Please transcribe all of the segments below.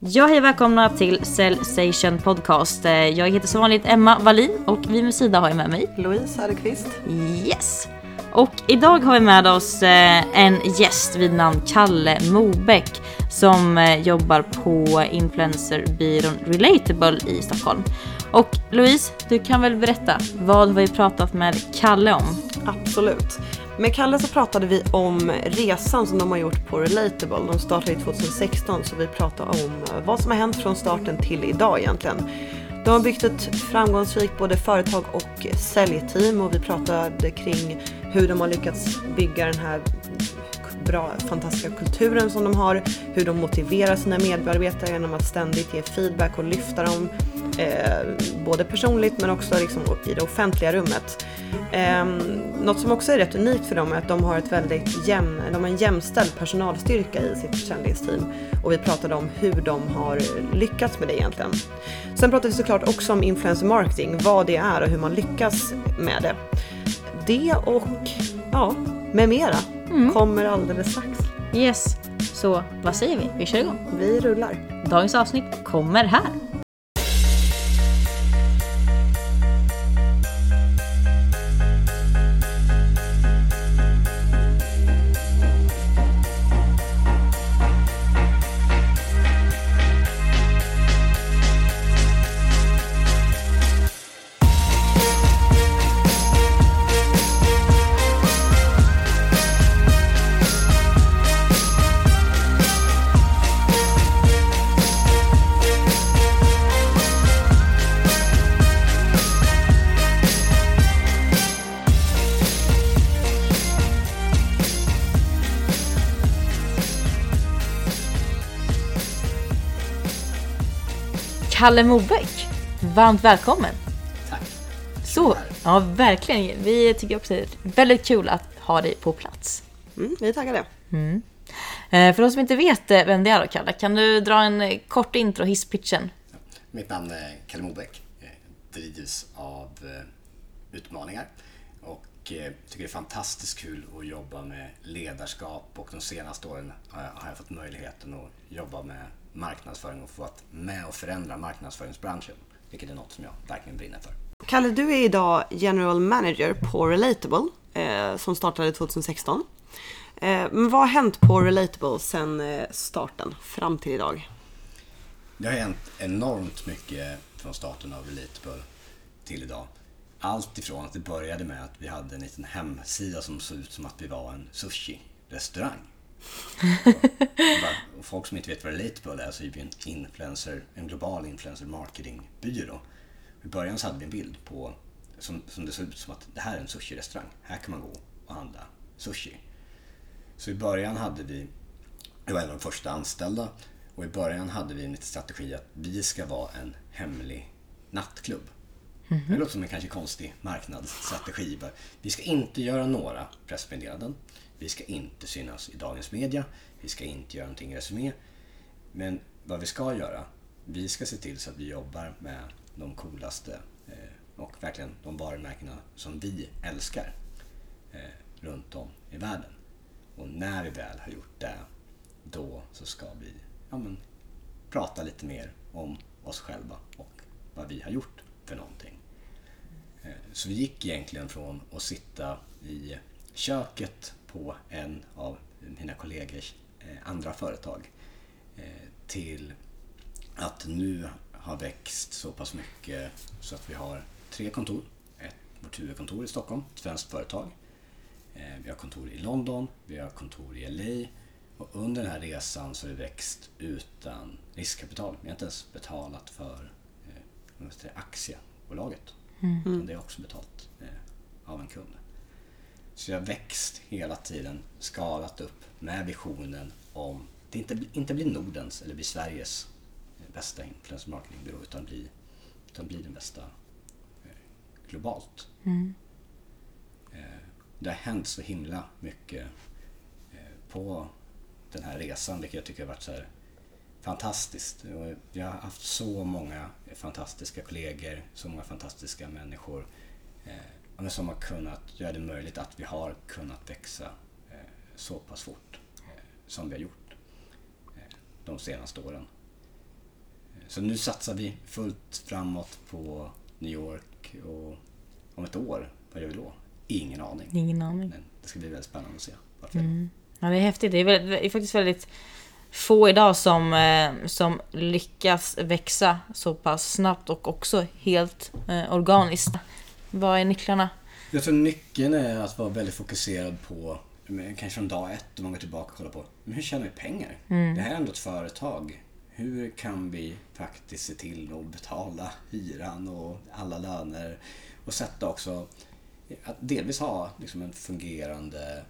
Ja, hej välkomna till Cellsation Podcast. Eh, Jag heter som vanligt Emma Wallin och vid min sida har jag med mig Louise Söderqvist. Yes! Och idag har vi med oss eh, en gäst vid namn Kalle Mobeck som eh, jobbar på influencerbyrån Relatable i Stockholm. Och Louise, du kan väl berätta, vad har vi pratat med Kalle om? Absolut. Med Kalle så pratade vi om resan som de har gjort på Relatable. De startade 2016 så vi pratade om eh, vad som har hänt från starten till idag egentligen. De har byggt ett framgångsrikt både företag och eh, säljteam och vi pratade kring hur de har lyckats bygga den här bra, fantastiska kulturen som de har, hur de motiverar sina medarbetare genom att ständigt ge feedback och lyfta dem, eh, både personligt men också liksom i det offentliga rummet. Eh, något som också är rätt unikt för dem är att de har, ett väldigt jäm, de har en jämställd personalstyrka i sitt försäljningsteam och vi pratade om hur de har lyckats med det egentligen. Sen pratade vi såklart också om influencer marketing, vad det är och hur man lyckas med det. Det och ja, med mera kommer alldeles strax. Yes, så vad säger vi? Vi kör igång. Vi rullar. Dagens avsnitt kommer här. Kalle Mobeck, varmt välkommen. Tack. Så, ja verkligen. Vi tycker också det är väldigt kul att ha dig på plats. Mm, vi är taggade. Eh, För de som inte vet eh, vem det är då, Kalle, kan du dra en eh, kort intro, hisspitchen? Mitt namn är Kalle Mobeck. Drivs av utmaningar och tycker det är fantastiskt kul att jobba med ledarskap och de senaste åren har jag fått möjligheten att jobba med marknadsföring och få vara med och förändra marknadsföringsbranschen. Vilket är något som jag verkligen brinner för. Kalle, du är idag General Manager på Relatable eh, som startade 2016. Eh, men vad har hänt på Relatable sedan eh, starten fram till idag? Det har hänt enormt mycket från starten av Relatable till idag. Allt ifrån att det började med att vi hade en liten hemsida som såg ut som att vi var en sushi-restaurang. Och folk som inte vet vad Relatable är så är vi en influencer, en global influencer marketingbyrå. I början så hade vi en bild på som, som det såg ut som att det här är en sushi-restaurang. Här kan man gå och handla sushi. Så i början hade vi, jag var en av de första anställda och i början hade vi en strategi att vi ska vara en hemlig nattklubb. Det låter som en kanske konstig marknadsstrategi. Vi ska inte göra några pressmeddelanden. Vi ska inte synas i dagens media. Vi ska inte göra någonting i Resumé. Men vad vi ska göra, vi ska se till så att vi jobbar med de coolaste eh, och verkligen de varumärkena som vi älskar eh, runt om i världen. Och när vi väl har gjort det, då så ska vi ja, men, prata lite mer om oss själva och vad vi har gjort för någonting. Eh, så vi gick egentligen från att sitta i köket på en av mina kollegors eh, andra företag eh, till att nu ha växt så pass mycket så att vi har tre kontor. Ett, vårt huvudkontor i Stockholm, ett svenskt företag. Eh, Vi har kontor i London, vi har kontor i LA och under den här resan så har vi växt utan riskkapital. Vi har inte ens betalat för aktiebolaget. Utan det är också betalt av en kund. Så jag växt hela tiden, skalat upp med visionen om det inte, inte blir Nordens eller blir Sveriges eh, bästa influencer marketingbyrå utan blir, utan blir den bästa eh, globalt. Eh, det har hänt så himla mycket eh, på den här resan vilket jag tycker har varit så fantastiskt. Vi har haft så många fantastiska kollegor, så många fantastiska människor men som har kunnat göra det möjligt att vi har kunnat växa eh, så pass fort eh, som vi har gjort eh, de senaste åren. så nu satsar vi fullt framåt på New York och om ett år, vad gör vi då? Ingen aning. Ingen aning. Men det ska bli väldigt spännande att se. Varför Mm. Ja, det är häftigt. Det är, väldigt, det är faktiskt väldigt få idag som, som lyckas växa så pass snabbt och också helt eh, organiskt. Vad är nycklarna? Jag tror nyckeln är att vara väldigt fokuserad på, kanske från dag ett, om man går tillbaka och kollar på, men hur tjänar vi pengar? Det här är ändå ett företag. Hur kan vi faktiskt se till att betala hyran och alla löner och sätta också, att delvis ha liksom en fungerande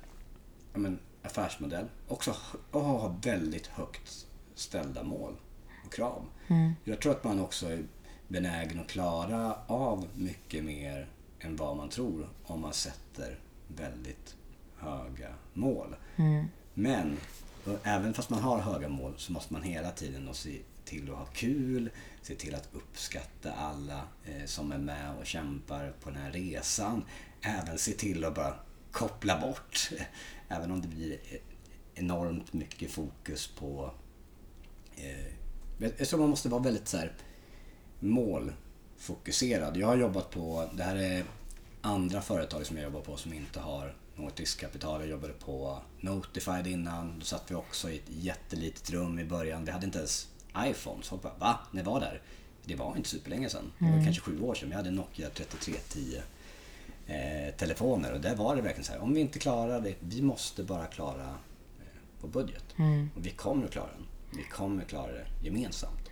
men, affärsmodell. Också och ha väldigt högt ställda mål och krav. Jag tror att man också benägen att klara av mycket mer än vad man tror om man sätter väldigt höga mål. Men och även fast man har höga mål så måste man hela tiden se till att ha kul, se till att uppskatta alla eh, som är med och kämpar på den här resan. Även se till att bara koppla bort, även om det blir enormt mycket fokus på eh, jag tror man måste vara väldigt så här målfokuserad. Jag har jobbat på, det här är andra företag som jag jobbar på som inte har något riskkapital. Jag jobbade på Notified innan. Då satt vi också i ett jättelitet rum i början. Vi hade inte ens iPhone. Så bara, va? När var det? Det var inte superlänge sedan. Det var kanske sju år sedan. Vi hade Nokia 3310 eh, telefoner och där var det verkligen så här. Om vi inte klarar det, vi måste bara klara eh, vår budget. Och vi kommer att klara den. Vi kommer att klara det gemensamt.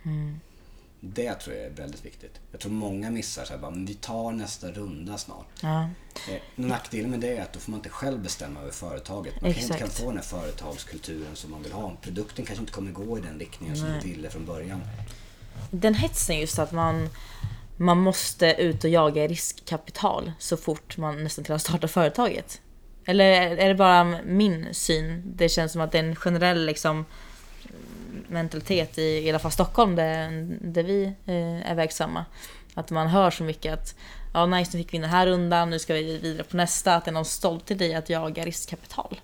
Det tror jag är väldigt viktigt. Jag tror många missar så här, bara, men vi tar nästa runda snart. Ja. Eh, nackdelen med det är att då får man inte själv bestämma över företaget. Man kanske inte kan få den här företagskulturen som man vill ha. Produkten kanske inte kommer gå i den riktningen som Nej. du ville från början. Den hetsen just att man, man måste ut och jaga riskkapital så fort man nästan till att starta företaget. Eller är det bara min syn? Det känns som att det är en generell liksom, mentalitet i, i alla fall Stockholm där, där vi eh, är verksamma. Att man hör så mycket att ja, nice nu fick vi den här rundan, nu ska vi vidare på nästa. Att det är någon stolt i dig att jaga riskkapital.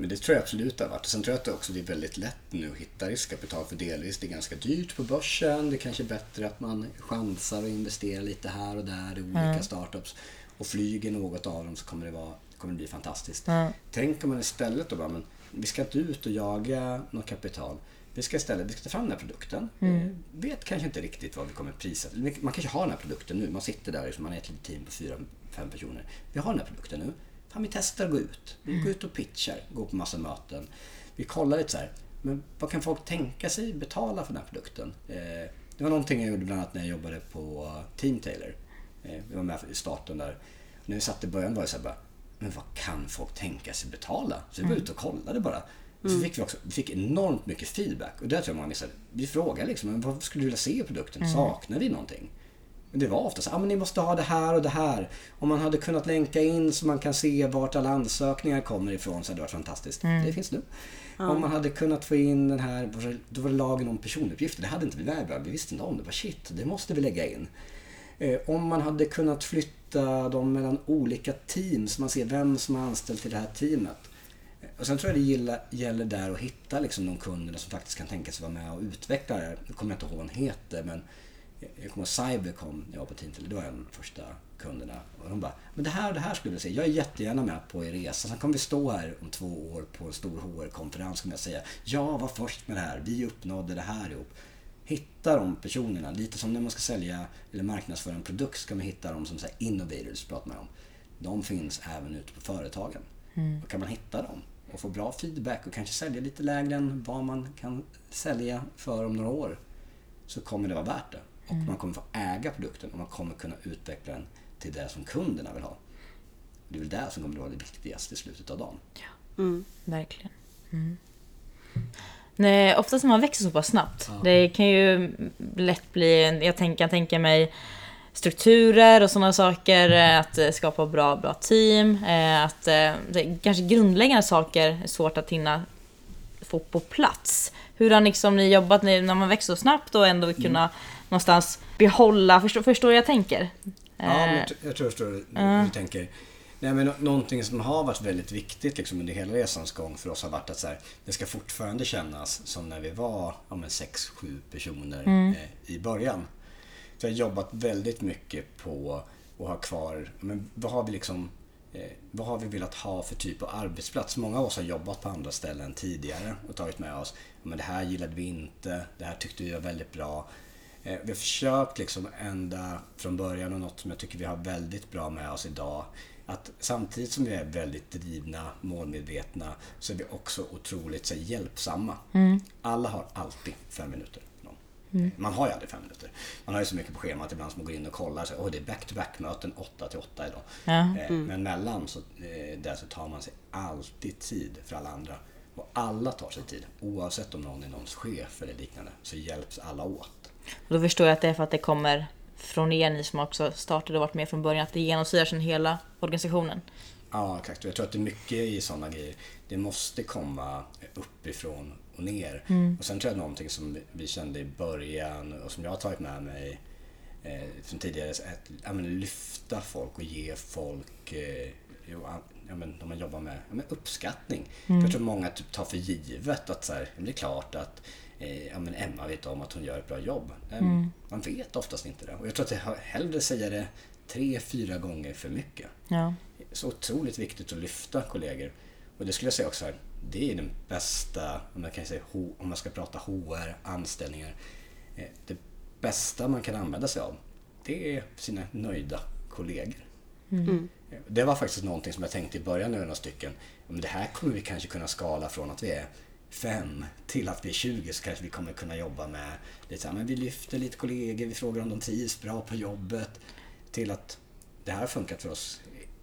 Men det tror jag absolut det har varit. Sen tror jag att det också är väldigt lätt nu att hitta riskkapital för delvis det är ganska dyrt på börsen. Det kanske är bättre att man chansar och investerar lite här och där i olika startups. Och flyger något av dem så kommer det, vara, kommer det bli fantastiskt. Ja. Tänk om man istället då bara, men vi ska inte ut och jaga något kapital. Vi ska istället vi ska ta fram den här produkten. Mm. vet kanske inte riktigt vad vi kommer prisa. Man kanske har den här produkten nu. Man sitter där, liksom, man är ett litet team på fyra, fem personer. Vi har den här produkten nu. Fan, vi testar att gå ut. Vi går ut och pitchar, går på massa möten. Vi kollar lite så här. Men vad kan folk tänka sig betala för den här produkten? Eh, det var någonting jag gjorde bland annat när jag jobbade på Team Taylor. Eh, vi var med i starten där. När vi satt i början var det så här bara, men vad kan folk tänka sig betala? Så vi var ute och kollade bara. Och så fick vi också vi fick enormt mycket feedback. Och det tror jag många missade. Vi frågade liksom, vad skulle du vilja se i produkten? Saknar vi någonting? Men det var ofta så ah, men ni måste ha det här och det här. Om man hade kunnat länka in så man kan se vart alla ansökningar kommer ifrån så hade det varit fantastiskt. Det finns nu. Om man hade kunnat få in den här, då var det lagen om personuppgifter. Det hade inte vi med. Vi visste inte om det. Bara shit, det måste vi lägga in. Eh, om man hade kunnat flytta dem mellan olika team så man ser vem som är anställd till det här teamet. Och sen tror jag det gäller, gäller där att hitta liksom de kunderna som faktiskt kan tänka sig vara med och utveckla det här. Nu kommer jag inte ihåg vad hon heter men jag kommer ihåg Cybercom när jag var på Team det var en av de första kunderna. Och de bara, men det här och det här skulle jag se. Jag är jättegärna med på er resa. Sen kommer vi stå här om två år på en stor HR-konferens kommer jag säga, jag var först med det här, vi uppnådde det här ihop. Hitta de personerna, lite som när man ska sälja eller marknadsföra en produkt ska man hitta dem som så här innovators pratar man om. De finns även ute på företagen. Och kan man hitta dem och få bra feedback och kanske sälja lite lägre än vad man kan sälja för om några år så kommer det vara värt det. Och man kommer få äga produkten och man kommer kunna utveckla den till det som kunderna vill ha. Det är väl det som kommer att vara det viktigaste i slutet av dagen. Verkligen. Mm. Nej, oftast när man växer så pass snabbt. Det kan ju lätt bli, jag tänker, kan tänka mig strukturer och sådana saker, eh, att eh, skapa bra, bra team, eh, att kanske grundläggande saker är svårt att hinna få på plats. Hur har liksom ni jobbat när man växer så snabbt och ändå kunna någonstans behålla, förstår, förstår jag tänker? Ja, jag, tr- jag tror jag förstår hur du tänker. Nej, men någonting som har varit väldigt viktigt liksom, under hela resans gång för oss har varit att så här, det ska fortfarande kännas som när vi var ja, sex, sju personer Mm. eh, i början. Så jag har jobbat väldigt mycket på att ha kvar, men vad har vi liksom eh, vad har vi velat ha för typ av arbetsplats? Många av oss har jobbat på andra ställen tidigare och tagit med oss, men det här gillade vi inte, det här tyckte vi var väldigt bra. Eh, vi har försökt liksom ända från början och något som jag tycker vi har väldigt bra med oss idag. Att samtidigt som vi är väldigt drivna, målmedvetna, så är vi också otroligt så hjälpsamma. Alla har alltid fem minuter. Någon. Man har ju aldrig fem minuter. Man har ju så mycket på schemat ibland som man går in och kollar. Så, oh, det är back-to-back-möten 8 till 8 idag. Ja. Eh, Men mellan så, eh, där så tar man sig alltid tid för alla andra. Och alla tar sig tid. Oavsett om någon är någons chef eller liknande så hjälps alla åt. Och då förstår jag att det är för att det kommer från er, ni som också startade och varit med från början, att det genomsyrar sen hela organisationen. Ja, exakt. Jag tror att det är mycket i sådana grejer. Det måste komma uppifrån och ner. Och sen tror jag någonting som vi kände i början och som jag har tagit med mig eh, från tidigare, att ja, men, lyfta folk och ge folk eh, ja, men, de man jobbar med ja, men, uppskattning. För Jag tror många typ, tar för givet att så här, det är klart att eh, ja, men Emma vet om att hon gör ett bra jobb. Eh, Man vet oftast inte det. Och jag tror att jag hellre säger det tre, fyra gånger för mycket Ja. så otroligt viktigt att lyfta kollegor. Och det skulle jag säga också här, det är den bästa, om jag kan säga om man ska prata HR, anställningar. eh, Det bästa man kan använda sig av, det är sina nöjda kollegor. Eh, Det var faktiskt någonting som jag tänkte i början, några stycken. det här kommer vi kanske kunna skala från att vi är fem till att vi är 20 så kanske vi kommer kunna jobba med lite så här, men vi lyfter lite kollegor, vi frågar om de trivs bra på jobbet. Till att det här har funkat för oss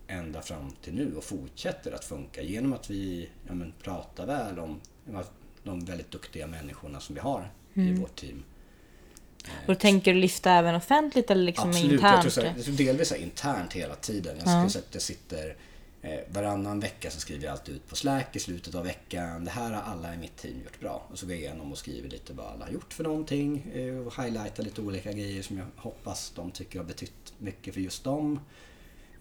ända fram till nu och fortsätter att funka genom att vi ja, men, pratar väl om de väldigt duktiga människorna som vi har i vårt team. Och då tänker du lyfta även offentligt eller liksom Absolut, internt? tror, så, tror delvis så här internt hela tiden. Jag skulle säga att det sitter eh, varannan vecka så skriver jag alltid ut på Slack i slutet av veckan. Det här har alla i mitt team gjort bra. Och så går jag igenom och skriver lite vad alla har gjort för någonting eh, och highlightar lite olika grejer som jag hoppas de tycker har betytt mycket för just dem.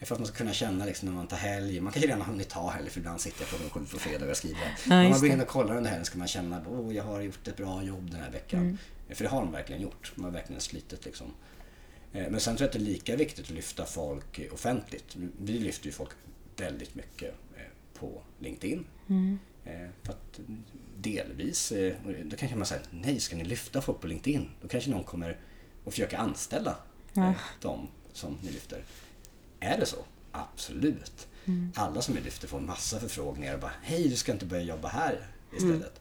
För att man ska kunna känna liksom när man tar helg. Man kanske redan har hunnit ta helg för ibland sitter jag klockan sju på fredag och skriver. När man går in och kollar under helgen ska man känna att oh, jag har gjort ett bra jobb den här veckan. Mm. För det har de verkligen gjort. De har verkligen slitit liksom. Eh, Men sen tror jag att det är lika viktigt att lyfta folk offentligt. Vi lyfter ju folk väldigt mycket eh, på LinkedIn. Mm. Eh, För att delvis, då kanske man säger nej ska ni lyfta folk på LinkedIn? Då kanske någon kommer och försöka anställa eh, de som ni lyfter. Är det så? Absolut. Alla som vi lyfter får massa förfrågningar och bara hej du ska inte börja jobba här istället.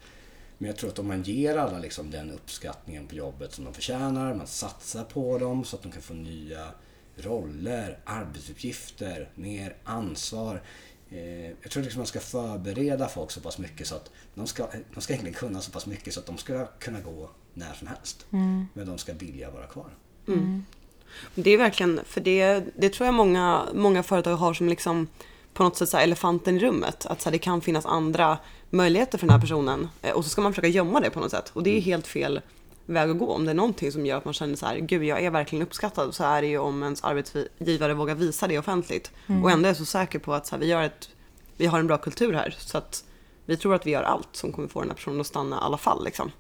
Men jag tror att om man ger alla liksom den uppskattningen på jobbet som de förtjänar, man satsar på dem så att de kan få nya roller, arbetsuppgifter, mer ansvar. Eh, jag tror liksom man ska förbereda folk så pass mycket så att de ska, de ska egentligen kunna så pass mycket så att de ska kunna gå när som helst. Men de ska vilja vara kvar. Det är verkligen, för det, det tror jag många, många företag har som liksom på något sätt så elefanten i rummet. Att så här, det kan finnas andra möjligheter för den här personen eh, och så ska man försöka gömma det på något sätt. Och det är helt fel väg att gå. Om det är någonting som gör att man känner så här, gud jag är verkligen uppskattad så är det ju om ens arbetsgivare vågar visa det offentligt. Och ändå är så säker på att så här, vi, gör ett, vi har en bra kultur här. Så att vi tror att vi gör allt som kommer få den här personen att stanna i alla fall. Liksom.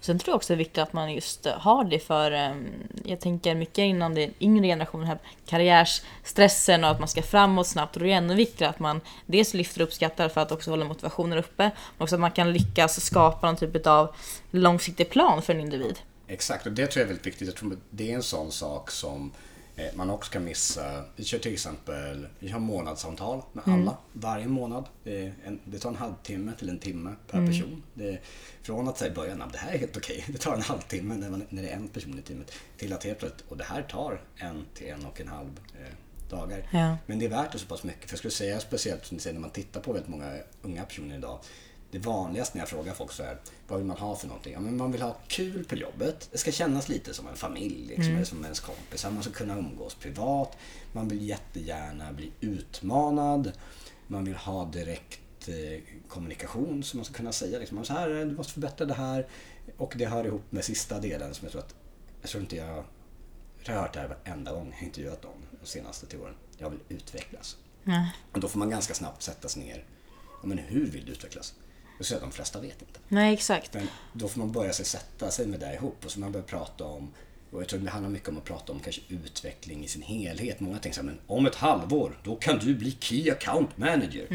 Sen tror jag också det är viktigt att man just eh, har det för, ehm, jag tänker mycket inom den yngre generationen, här karriärsstressen och att man ska framåt snabbt. Och då är det ännu viktigare att man dels lyfter och uppskattar för att också hålla motivationen uppe, men också att man kan lyckas skapa någon typ av långsiktig plan för en individ. Exakt, och det tror jag är väldigt viktigt. Jag tror att det är en sån sak som man också kan missa. Vi kör till exempel, vi har månadssamtal med alla varje månad. Det, en, det tar en halvtimme till en timme per person. Det från att säga i början, "Ja, det här är helt okej, det tar en halvtimme när, man, när det är en person i teamet. Till att helt plötsligt, och det här tar en till en och en halv eh, dagar. Ja. Men det är värt det så pass mycket. För jag skulle säga speciellt som ni säger, när man tittar på väldigt många unga personer idag. Det vanligaste när jag frågar folk så här, vad vill man ha för någonting? Ja, men man vill ha kul på jobbet. Det ska kännas lite som en familj, liksom, eller som ens kompisar. Man ska kunna umgås privat. Man vill jättegärna bli utmanad. Man vill ha direkt eh, kommunikation som man ska kunna säga liksom, så här, du måste förbättra det här. Och det hör ihop med sista delen som jag tror att, jag tror inte jag, jag har hört det här varenda gång jag intervjuat någon de senaste tio åren. Jag vill utvecklas. Nej. Och då får man ganska snabbt sätta sig ner. Ja, men hur vill du utvecklas? Och så att de flesta vet inte. Nej, exakt. Men då får man börja sig sätta sig med det ihop och så man börja prata om och jag tror det handlar mycket om att prata om kanske utveckling i sin helhet. Många tänker så här, men om ett halvår, då kan du bli Key Account Manager.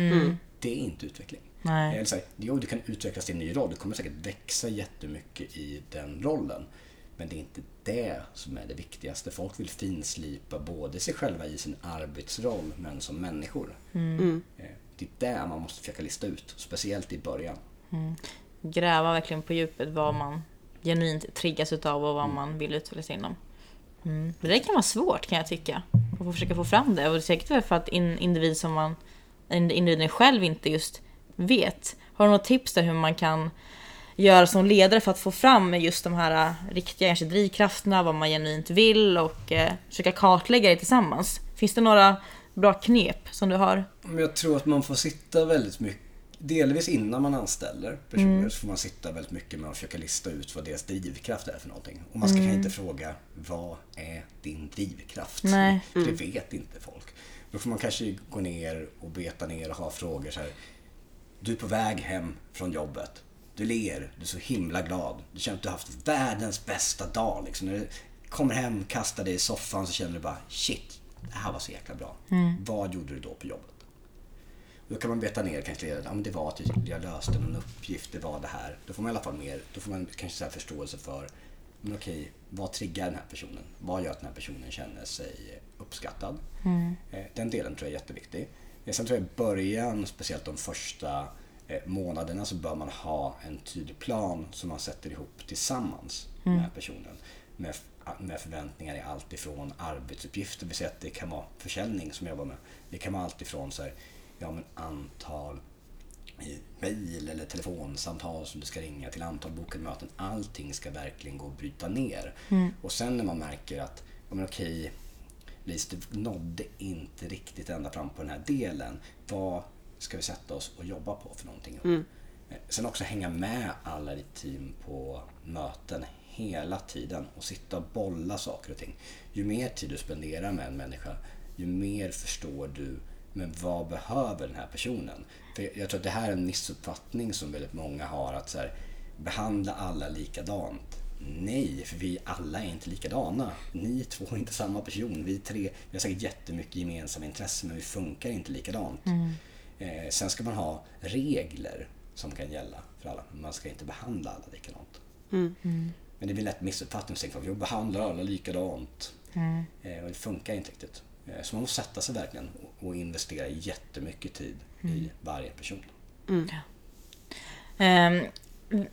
Det är inte utveckling. Nej. Eller så här, jo, du kan utvecklas till en ny roll. Du kommer säkert växa jättemycket i den rollen. Men det är inte det som är det viktigaste. Folk vill finslipa både sig själva i sin arbetsroll, men som människor. Mm. Eh, Det är det man måste försöka lista ut, speciellt i början. Gräva verkligen på djupet vad man genuint triggas utav och vad man vill utvecklas inom. Mm. Det där kan vara svårt kan jag tycka. Att försöka få fram det. Och det är säkert för att in, individ som man, in- individen själv inte just vet. Har du något tips där hur man kan göra som ledare för att få fram just de här äh, riktiga kanske drivkrafterna, vad man genuint vill och eh, försöka kartlägga det tillsammans. Finns det några bra knep som du har? Men jag tror att man får sitta väldigt mycket Delvis innan man anställer personer så får man sitta väldigt mycket med att försöka lista ut vad deras drivkraft är för någonting. Och man ska kanske inte fråga vad är din drivkraft? Nej. För det vet inte folk. Då får man kanske gå ner och beta ner och ha frågor så här. Du är på väg hem från jobbet. Du ler, du är så himla glad. Du känner att du har haft världens bästa dag. Liksom. När du kommer hem, kastar dig i soffan så känner du bara shit, det här var så jäkla bra. Vad gjorde du då på jobbet? Då kan man beta ner kanske, ja men det var att jag löste någon uppgift, det var det här. Då får man i alla fall mer, då får man kanske så förståelse för, men okej, vad triggar den här personen? Vad gör att den här personen känner sig uppskattad? Eh, Den delen tror jag är jätteviktig. Eh, Sen tror jag i början, speciellt de första eh, månaderna, så bör man ha en tydlig plan som man sätter ihop tillsammans med personen. Med, med förväntningar i allt ifrån arbetsuppgifter, vi säger att det kan vara försäljning som jag jobbar med. Det kan vara allt ifrån så här, ja, men antal i mejl eller telefonsamtal som du ska ringa till antal bokade möten. Allting ska verkligen gå att bryta ner. Och sen när man märker att, ja men okej, Lis, du nådde inte riktigt ända fram på den här delen. Vad ska vi sätta oss och jobba på för någonting? Eh, Sen också hänga med alla i team på möten hela tiden och sitta och bolla saker och ting. Ju mer tid du spenderar med en människa, ju mer förstår du men vad behöver den här personen? För jag tror att det här är en missuppfattning som väldigt många har att så här, behandla alla likadant. Nej, för vi alla är inte likadana. Ni två är inte samma person. Vi tre, vi har säkert jättemycket gemensamma intressen men vi funkar inte likadant. Eh, sen ska man ha regler som kan gälla för alla. Men man ska inte behandla alla likadant. Men det blir lätt missuppfattning. Så tänker folk, jag behandlar alla likadant. Eh, och det funkar inte riktigt. Eh, så man måste sätta sig verkligen och- och investera jättemycket tid i varje person. Ehm,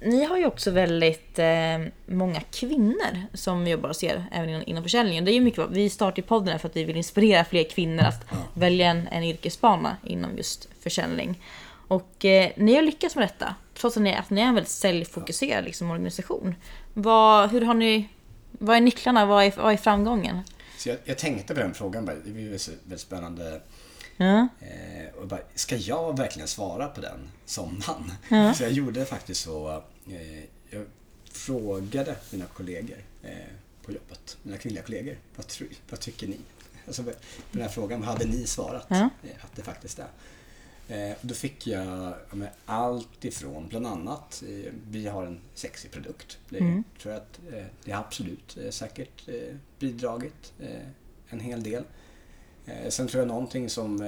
ni har ju också väldigt eh, många kvinnor som jobbar hos er, även inom, inom försäljningen. Det är ju mycket, vi startar ju podden här för att vi vill inspirera fler kvinnor att välja en, en yrkesbana inom just försäljning. Och eh, ni har lyckats med detta, trots att ni, att ni är en väldigt säljfokuserad liksom, organisation. Vad, hur har ni, vad är nycklarna, vad är, vad är framgången? Så jag, jag tänkte på den frågan. bara. Det blir väldigt spännande. Ja. Eh, och bara, ska jag verkligen svara på den som man? Ja. Så jag gjorde faktiskt så. Eh, jag frågade mina kollegor eh, på jobbet, mina kvinnliga kollegor, vad, vad tycker ni? Alltså, på den här frågan, vad hade ni svarat Ja. eh, att det faktiskt är? Eh, då fick jag ja, allt ifrån, bland annat, eh, vi har en sexig produkt. Det Mm. tror jag att eh, det har absolut säkert bidragit en hel del. Sen tror jag någonting som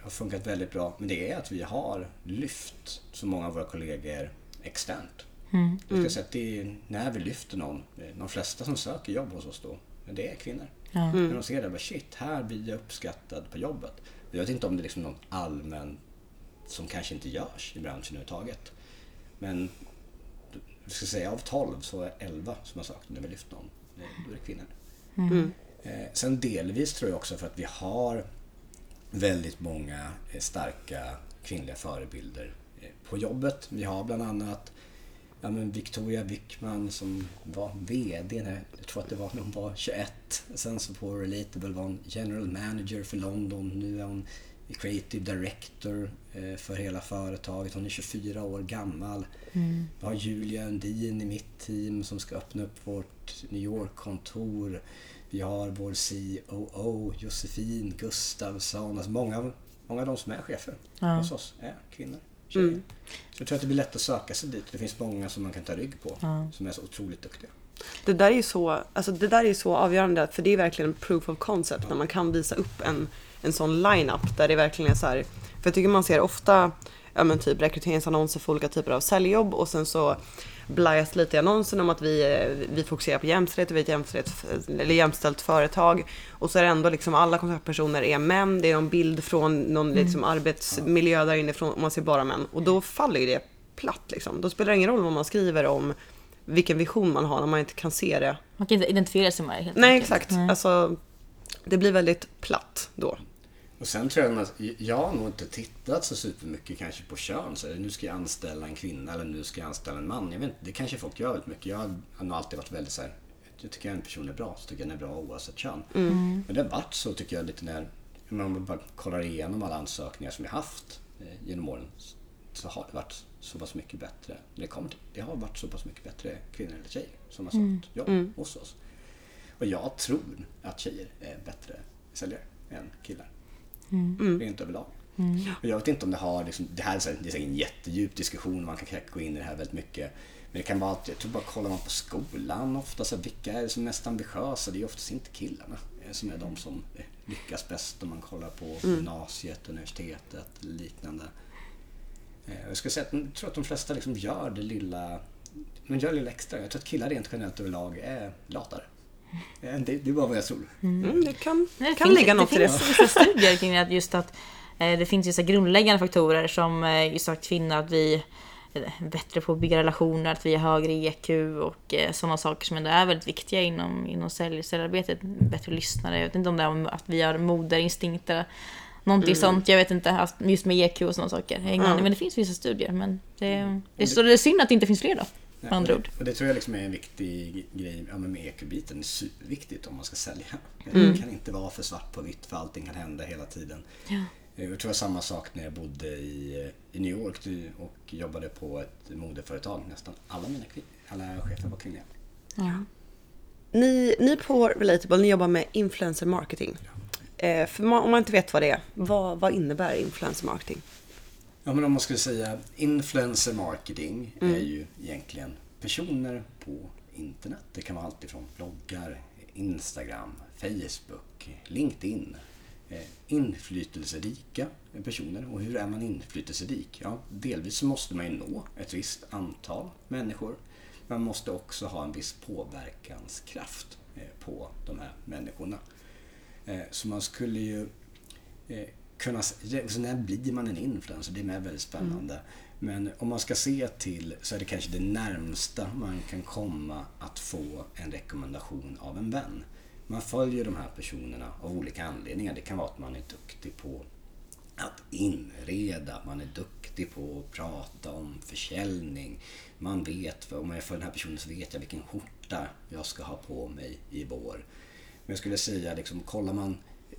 har funkat väldigt bra, men det är att vi har lyft så många av våra kollegor externt. Mm. Jag ska säga att det är när vi lyfter någon, de flesta som söker jobb hos oss då, det är kvinnor. Ja. När de ser det, bara shit, här blir jag uppskattad på jobbet. Jag vet inte om det är liksom något allmänt som kanske inte görs i branschen överhuvudtaget. Men jag ska säga av 12 så är 11 som har sökt när vi lyft någon, då är det kvinnor. Eh, sen delvis tror jag också för att vi har väldigt många eh, starka kvinnliga förebilder eh, på jobbet. Vi har bland annat ja, men Victoria Wickman som var VD, när, jag tror att det var när hon var 21. Sen så på Relatable var hon general manager för London. Nu är hon creative director eh, för hela företaget. Hon är 24 år gammal. Vi har Julia Undin i mitt team som ska öppna upp vårt New York-kontor. Vi har vår COO Josefin Gustavsson. Alltså många, många av de som är chefer Ja. hos oss är kvinnor. Tjejer. Så jag tror att det blir lätt att söka sig dit. Det finns många som man kan ta rygg på som är så otroligt duktiga. Det där är ju så, alltså det där är så avgörande för det är verkligen en proof of concept när man kan visa upp en, en sån line-up där det verkligen är så här. För jag tycker man ser ofta ja, men typ rekryteringsannonser för olika typer av säljjobb och sen så blajas lite i annonsen om att vi, eh, vi fokuserar på jämställdhet och vi är ett jämställdhet, eller jämställt företag. Och så är det ändå liksom alla kontaktpersoner är män, det är någon bild från någon liksom arbetsmiljö där inifrån och man ser bara män. Och då faller ju det platt liksom. Då spelar det ingen roll vad man skriver om vilken vision man har när man inte kan se det. Man kan inte identifiera sig med det helt Nej enkelt. exakt, Nej. alltså det blir väldigt platt då. Och sen tror jag att jag har nog inte tittat så supermycket kanske på kön. Så nu ska jag anställa en kvinna eller nu ska jag anställa en man. Jag vet inte, det kanske folk gör väldigt mycket. Jag har nog alltid varit väldigt så här. Jag tycker en person är bra så tycker jag den är bra oavsett kön. Men det har varit så tycker jag lite när om man bara kollar igenom alla ansökningar som jag haft eh, genom åren så har det varit så pass mycket bättre. Det, till, det har varit så pass mycket bättre kvinnor eller tjejer som har sökt jobb hos oss. Och jag tror att tjejer är bättre säljare än killar. Rent överlag. Och jag vet inte om det har, liksom, det här är, så här, det är säkert en jättedjup diskussion, man kan gå in i det här väldigt mycket. Men det kan vara att, jag tror bara kollar man på skolan ofta, så här, vilka är det som är mest ambitiösa? Det är oftast inte killarna som är de som lyckas bäst om man kollar på gymnasiet, universitetet eller liknande. Eh, Jag skulle säga att jag tror att de flesta liksom gör det lilla, men gör det lilla extra. Jag tror att killar rent generellt överlag är latare. Eh, Det, det är bara vad jag tror. Mm, det kan, Nej, det kan finns, ligga något i det det. finns vissa studier kring att just att eh, det finns vissa grundläggande faktorer som eh, just att kvinnor, att vi är bättre på att bygga relationer, att vi har högre EQ och eh, sådana saker som ändå är väldigt viktiga inom, inom sälj, säljarbetet. Bättre lyssnare, jag vet inte om det är att vi har moderinstinkter, någonting sånt, jag vet inte, just med EQ och sådana saker. Ingen aning, Men det finns vissa studier, men det, det, är, så det är synd att det inte finns fler då, med andra och ord. det, och det tror jag liksom är en viktig grej ja, med EQ-biten. Det är superviktigt om man ska sälja. Mm. Det kan inte vara för svart på vitt för allting kan hända hela tiden. Ja. Eh, Jag tror det var samma sak när jag bodde i, i New York och jobbade på ett modeföretag. Nästan alla mina alla chefer var kvinnliga. Ja. Ni, ni på Relatable, ni jobbar med influencer marketing. Eh, för man, om man inte vet vad det är, vad, vad innebär influencer marketing? Ja, men om man skulle säga influencer marketing är ju egentligen personer på internet. Det kan vara allt ifrån bloggar, Instagram, Facebook, LinkedIn. Eh, inflytelserika personer. Och hur är man inflytelserik? Ja, delvis så måste man ju nå ett visst antal människor. Man måste också ha en viss påverkanskraft eh, på de här människorna. Eh, Så man skulle ju kunna... Så när blir man en influencer? Det är med väldigt spännande. Men om man ska se till så är det kanske det närmsta man kan komma att få en rekommendation av en vän. Man följer de här personerna av olika anledningar. Det kan vara att man är duktig på att inreda, man är duktig på att prata om försäljning. Man vet, om jag följer den här personen så vet jag vilken skjorta jag ska ha på mig i vår. Men jag skulle säga, liksom, kollar man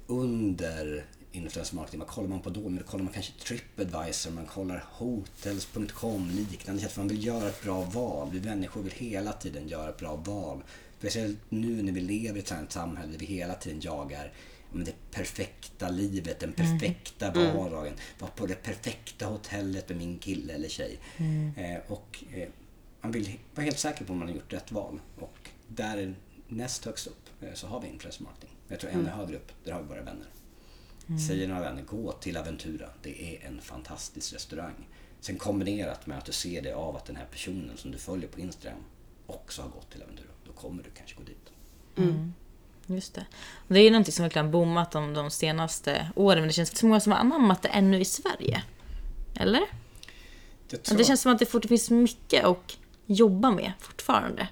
under influencer marketing, vad kollar man på? Men då kollar man kanske Tripadvisor, man kollar hotels.com, liknande. Så att man vill göra ett bra val. Vi människor vill hela tiden göra ett bra val. Speciellt nu när vi lever i ett sånt samhälle där vi hela tiden jagar ja, men det perfekta livet, den perfekta vardagen. Var på det perfekta hotellet med min kille eller tjej. Eh, och eh, man vill vara helt säker på om man har gjort rätt val. Och där näst högst upp eh, så har vi influencer marketing. Jag tror ännu högre upp, där har vi våra vänner. Säger några vänner, gå till Aventura. Det är en fantastisk restaurang. Sen kombinerat med att du ser det av att den här personen som du följer på Instagram också har gått till Aventura. Då kommer du kanske gå dit. Just det. Och det är ju någonting som verkligen boomat de, de senaste åren, men det känns inte så många som har anammat det ännu i Sverige. Eller? Det känns som att det fortfarande finns mycket att jobba med fortfarande.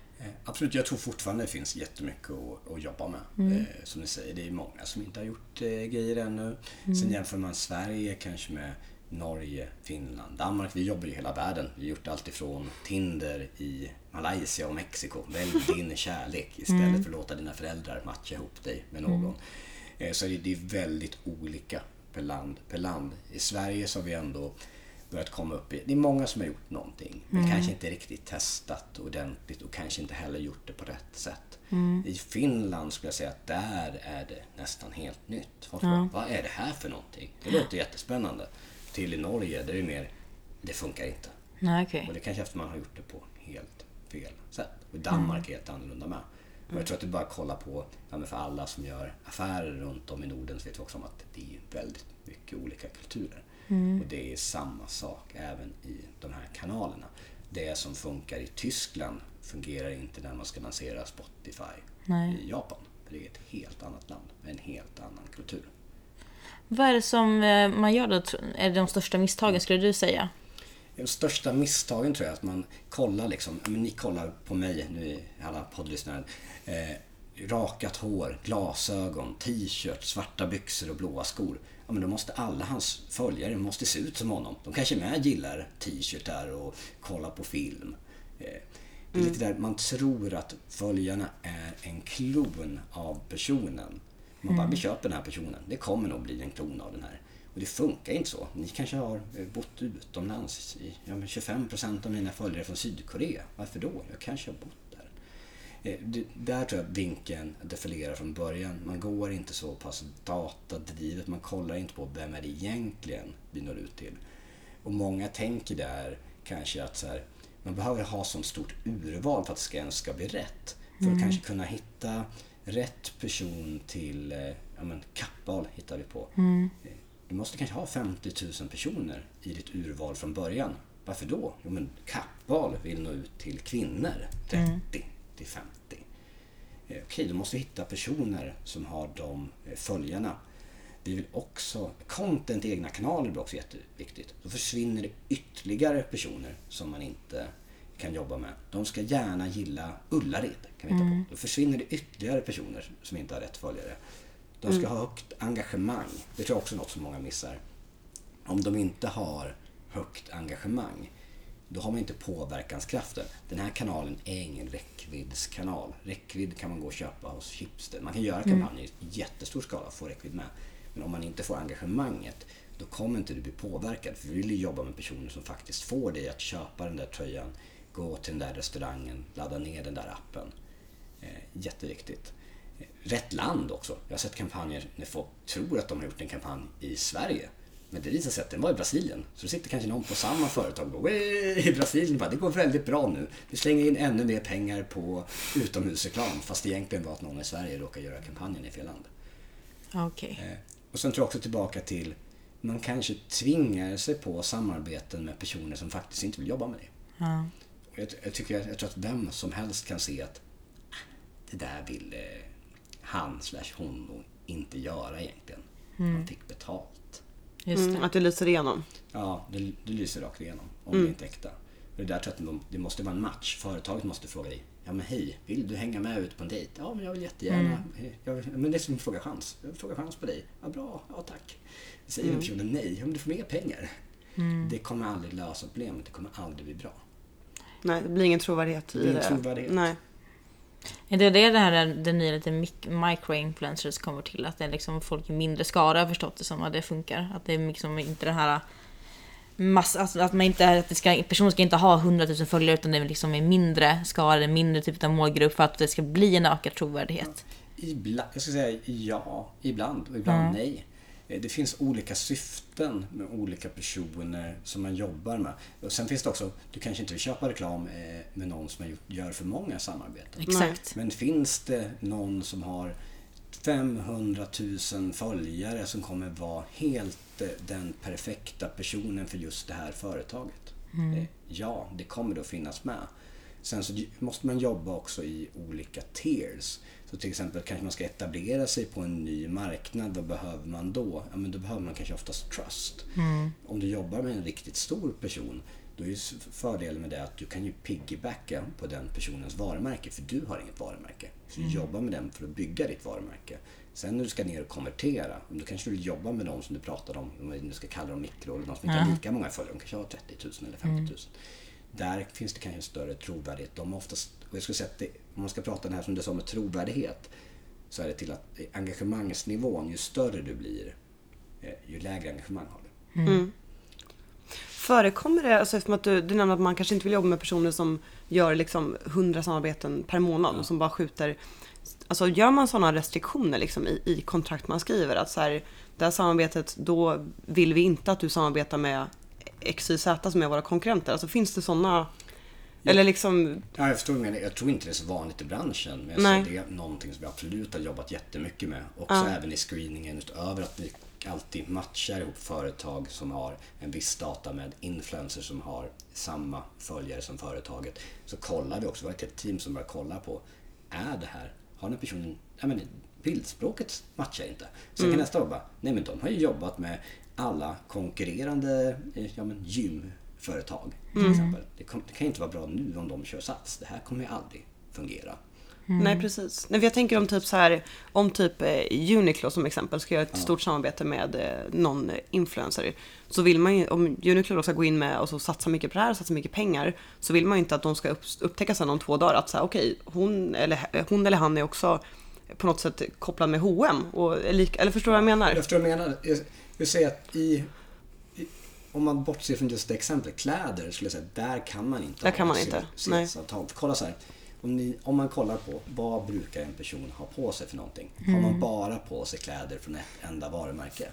Absolut, jag tror fortfarande det finns jättemycket att, att jobba med. Eh, som ni säger, det är många som inte har gjort eh, grejer ännu. Sen jämför man Sverige kanske med Norge, Finland, Danmark. Vi jobbar ju i hela världen. Vi har gjort allt ifrån Tinder i Malaysia och Mexiko. Välj din kärlek istället för att låta dina föräldrar matcha ihop dig med någon. Eh, Så det det är väldigt olika per land, per land. I Sverige så har vi ändå börjat komma upp i, det är många som har gjort någonting men kanske inte riktigt testat ordentligt och kanske inte heller gjort det på rätt sätt. I Finland skulle jag säga att där är det nästan helt nytt. Folk bara, vad är det här för någonting? Det låter jättespännande. Till i Norge, där är det mer, det funkar inte. Nej, okej. Och det kanske efter man har gjort det på helt fel sätt. Och Danmark är helt annorlunda med. Och jag tror att du bara kollar på, ja, för alla som gör affärer runt om i Norden så vet vi också om att det är väldigt mycket olika kulturer. Och det är samma sak även i de här kanalerna. Det som funkar i Tyskland fungerar inte när man ska lansera Spotify Nej. i Japan. För det är ett helt annat land med en helt annan kultur. Vad är det som eh, man gör då? Är det de största misstagen skulle du säga? De största misstagen tror jag är att man kollar liksom, men ni kollar på mig nu alla poddlyssnare. Eh, rakat hår, glasögon, t-shirt, svarta byxor och blåa skor. Ja men då måste alla hans följare måste se ut som honom. De kanske med gillar t-shirtar och kollar på film. Eh, det är lite där man tror att följarna är en klon av personen. Man bara, vi köper den här personen. Det kommer nog bli en klon av den här. Och det funkar inte så. Ni kanske har eh, bott utomlands. I, ja, men 25% av mina följare är från Sydkorea. Varför då? Jag kanske har bott där. Eh, där tror jag vinkeln defilerar från början. Man går inte så pass datadrivet. Man kollar inte på vem är det egentligen vi når ut till. Och många tänker där kanske att så här, man behöver ha så stort urval för att det ska ens ska bli rätt. För att kanske kunna hitta rätt person till, eh, ja men Kappahl hittar vi på. Eh, Du måste kanske ha 50 000 personer i ditt urval från början. Varför då? Jo men Kappahl vill nå ut till kvinnor 30 till 50. Eh, Okej, då måste vi hitta personer som har de eh, följarna. Vi vill också, content i egna kanaler blir också jätteviktigt. Då försvinner det ytterligare personer som man inte kan jobba med. De ska gärna gilla Ullared, kan vi hitta på. Då försvinner det ytterligare personer som inte har rätt följare. De ska ha högt engagemang. Det tror jag också är något som många missar. Om de inte har högt engagemang, då har man inte påverkanskraften. Den här kanalen är ingen räckviddskanal. Räckvidd kan man gå och köpa hos Schibsted. Man kan göra kampanjer i jättestor skala och få räckvidd med. Men om man inte får engagemanget, då kommer inte du bli påverkad. För vi vill ju jobba med personer som faktiskt får dig att köpa den där tröjan, gå till den där restaurangen, ladda ner den där appen. Eh, jätteviktigt. Eh, Rätt land också. Jag har sett kampanjer när folk tror att de har gjort en kampanj i Sverige. Men det visar sig att den var i Brasilien. Så sitter kanske någon på samma företag och bara, "Wey, i Brasilien bara, det går väldigt bra nu. Vi slänger in ännu mer pengar på utomhusreklam. Fast det egentligen var att någon i Sverige råkar göra kampanjen i fel land. Okej. Eh, Och sen tror jag också tillbaka till, man kanske tvingar sig på samarbeten med personer som faktiskt inte vill jobba med. Ja. Och jag, jag, tycker, jag tror att vem som helst kan se att ah, det där vill han slash hon inte göra egentligen. Han fick betalt. Just Mm, det. att det lyser igenom. Ja, det, det lyser rakt igenom om det inte är äkta. Och det där tror jag att de, det måste vara en match. Företaget måste fråga dig. Ja men hej, vill du hänga med ut på en dejt? Ja men jag vill jättegärna. Jag vill, men det är som att fråga chans. Jag vill fråga chans på dig. Ja bra, ja tack. Säger mm. personen nej, ja men du får mer pengar. Det kommer aldrig lösa problemet, det kommer aldrig bli bra. Nej, det blir ingen trovärdighet i blir det. ingen trovärdighet. Nej. Är det det det här är- den nya lite mic- micro-influencers kommer till? Att det är liksom folk i mindre skara har förstått det som att det funkar. Att det är liksom inte det här mass, alltså att man inte, att det ska, personer ska inte ha 100 000 följare utan det är liksom en mindre skara, en mindre typ av målgrupp för att det ska bli en ökad trovärdighet. Ibland, jag ska säga ja, ibland och ibland nej. Eh, Det finns olika syften med olika personer som man jobbar med. Och sen finns det också, du kanske inte vill köpa reklam eh, med någon som har gjort- gör för många samarbeten. Exakt. Men finns det någon som har 500 000 följare som kommer vara helt eh, den perfekta personen för just det här företaget? Eh, Ja, det kommer då finnas med. Sen så måste man jobba också i olika tiers. Så till exempel kanske man ska etablera sig på en ny marknad. Vad behöver man då? Ja, men då behöver man kanske oftast trust. Om du jobbar med en riktigt stor person då är ju fördelen med det att du kan ju piggybacka på den personens varumärke för du har inget varumärke. Så du jobbar med den för att bygga ditt varumärke. Sen när du ska ner och konvertera, då kanske du vill jobba med de som du pratade om, om du ska kalla dem mikro, eller de som inte har lika många följare, de kanske har 30 000 eller 50 000. Där finns det kanske en större trovärdighet. De oftast, och jag skulle säga att det, om man ska prata det här som du sa med trovärdighet, så är det till att engagemangsnivån, ju större du blir, eh, ju lägre engagemang har du. Förekommer det, alltså eftersom att du, du nämnde att man kanske inte vill jobba med personer som gör liksom 100 samarbeten per månad och som bara skjuter. Alltså gör man sådana restriktioner liksom i, i kontrakt man skriver? Att så här, det här samarbetet, då vill vi inte att du samarbetar med XYZ som är våra konkurrenter. Alltså finns det sådana? Eller liksom, Ja, jag förstår menar. Jag tror inte det är så vanligt i branschen. Men Nej. det är någonting som vi absolut har jobbat jättemycket med. Också även i screeningen utöver att vi alltid matchar ihop företag som har en viss data med influencers som har samma följare som företaget. Så kollar vi också, vi har ett helt team som bara kollar på, är det här, har den här personen, ja men bildspråket matchar inte. Sen kan nästa år bara, nej men de har ju jobbat med alla konkurrerande ja, men gymföretag till exempel. Det, kom, det kan ju inte vara bra nu om de kör sats. Det här kommer ju aldrig fungera. nej precis. Nej, för jag tänker om typ så här, om typ eh, Uniqlo som exempel ska göra ett stort samarbete med eh, någon eh, influencer. Så vill man ju, om Uniqlo då ska gå in med och så satsa mycket på det här, satsa mycket pengar. Så vill man ju inte att de ska upp, upptäcka sen om två dagar att så här, okej, hon, eller, hon eller han är också på något sätt kopplad med H&M och lika, eller förstår du vad jag menar? Jag förstår vad du menar. Jag vill säga att i, om man bortser från just det exemplet, kläder, skulle jag säga, där kan man inte Där ha kan man inte. För Kolla så här, om, ni, om man kollar på vad brukar en person ha på sig för någonting? Har man bara på sig kläder från ett enda varumärke?